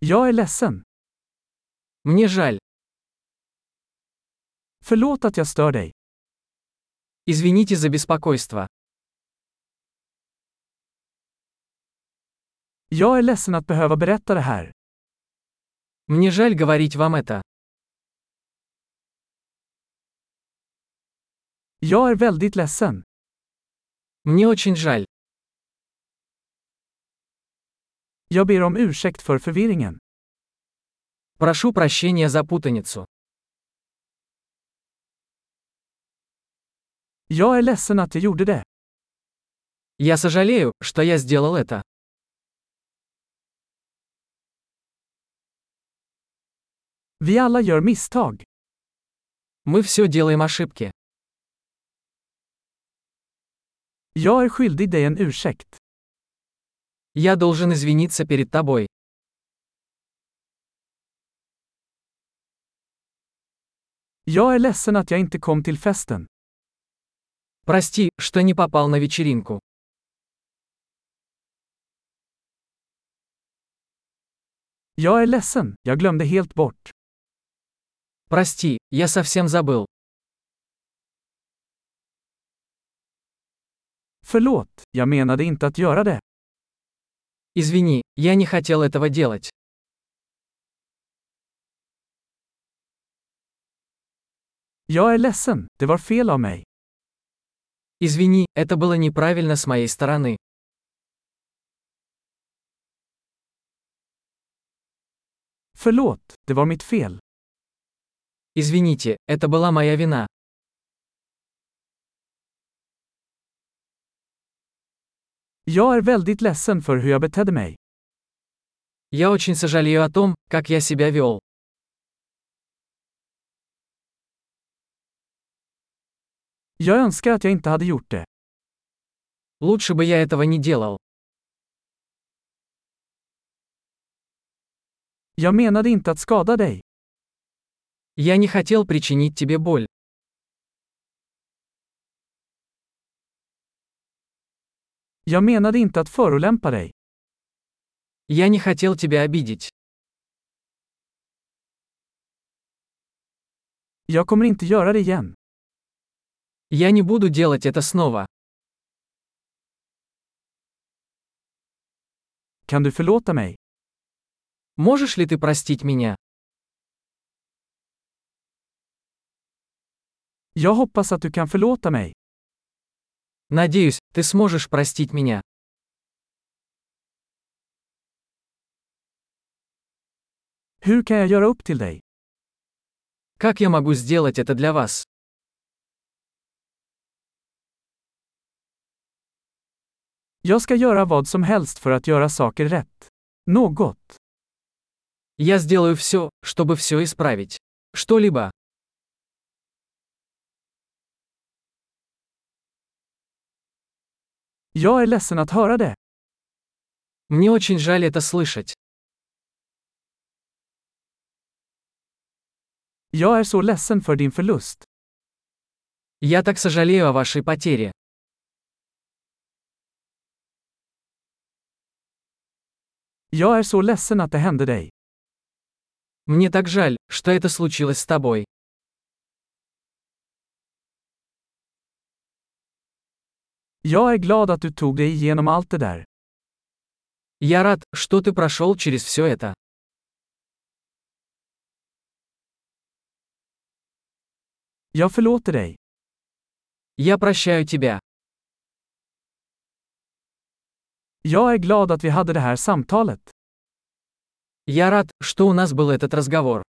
Jag är ledsen. Мне жаль. Förlåt att jag stör dig. Извините за беспокойство. Jag är ledsen att behöva berätta det här. Мне жаль говорить вам это. Jag är väldigt ledsen. Мне очень жаль. Jag ber om ursäkt för förvirringen. Прошу прощения за путаницу. Jag är ledsen att jag gjorde det. Я сожалею, что я сделал это. Vi alla gör misstag. Мы все делаем ошибки. Jag är skyldig dig en ursäkt. Я должен извиниться перед тобой. Jag är ledsen att jag inte kom till festen. Прости, что не попал на вечеринку. Jag är ledsen, jag glömde helt bort. Прости, я совсем забыл. Förlåt, jag menade inte att göra det. Извини, я не хотел этого делать. Jag är ledsen, det var fel av mig. Извини, это было неправильно с моей стороны. Förlåt, det var mitt fel. Извините, это была моя вина. Jag är väldigt ledsen för hur jag betedde mig. Я очень сожалею о том, как я себя вел. Jag önskar att jag inte hade gjort det. Лучше бы я этого не делал. Jag menade inte att skada dig. Я не хотел причинить тебе боль. Jag menade inte att förolämpa dig. Я не хотел тебя обидеть. Jag kommer inte göra det igen. Я не буду делать это снова. Kan du förlåta mig? Можешь ли ты простить меня? Jag hoppas att du kan förlåta mig. Надеюсь, ты сможешь простить меня. Hur kan jag göra upp till dig? Как я могу сделать это для вас? Jag ska göra vad som helst för att göra saker rätt. Något. Я сделаю все, чтобы все исправить. Что-либо. Jag är ledsen att höra det. Мне очень жаль это слышать. Jag är så ledsen för din förlust. Я так сожалею о вашей потере. Jag är så ledsen att det hände dig. Мне так жаль, что это случилось с тобой. Jag är glad att du tog dig igenom allt det där. Я рад, что ты прошел через все это. Jag förlåter dig. Я прощаю тебя. Jag är glad att vi hade det här samtalet. Я рад, что у нас был этот разговор.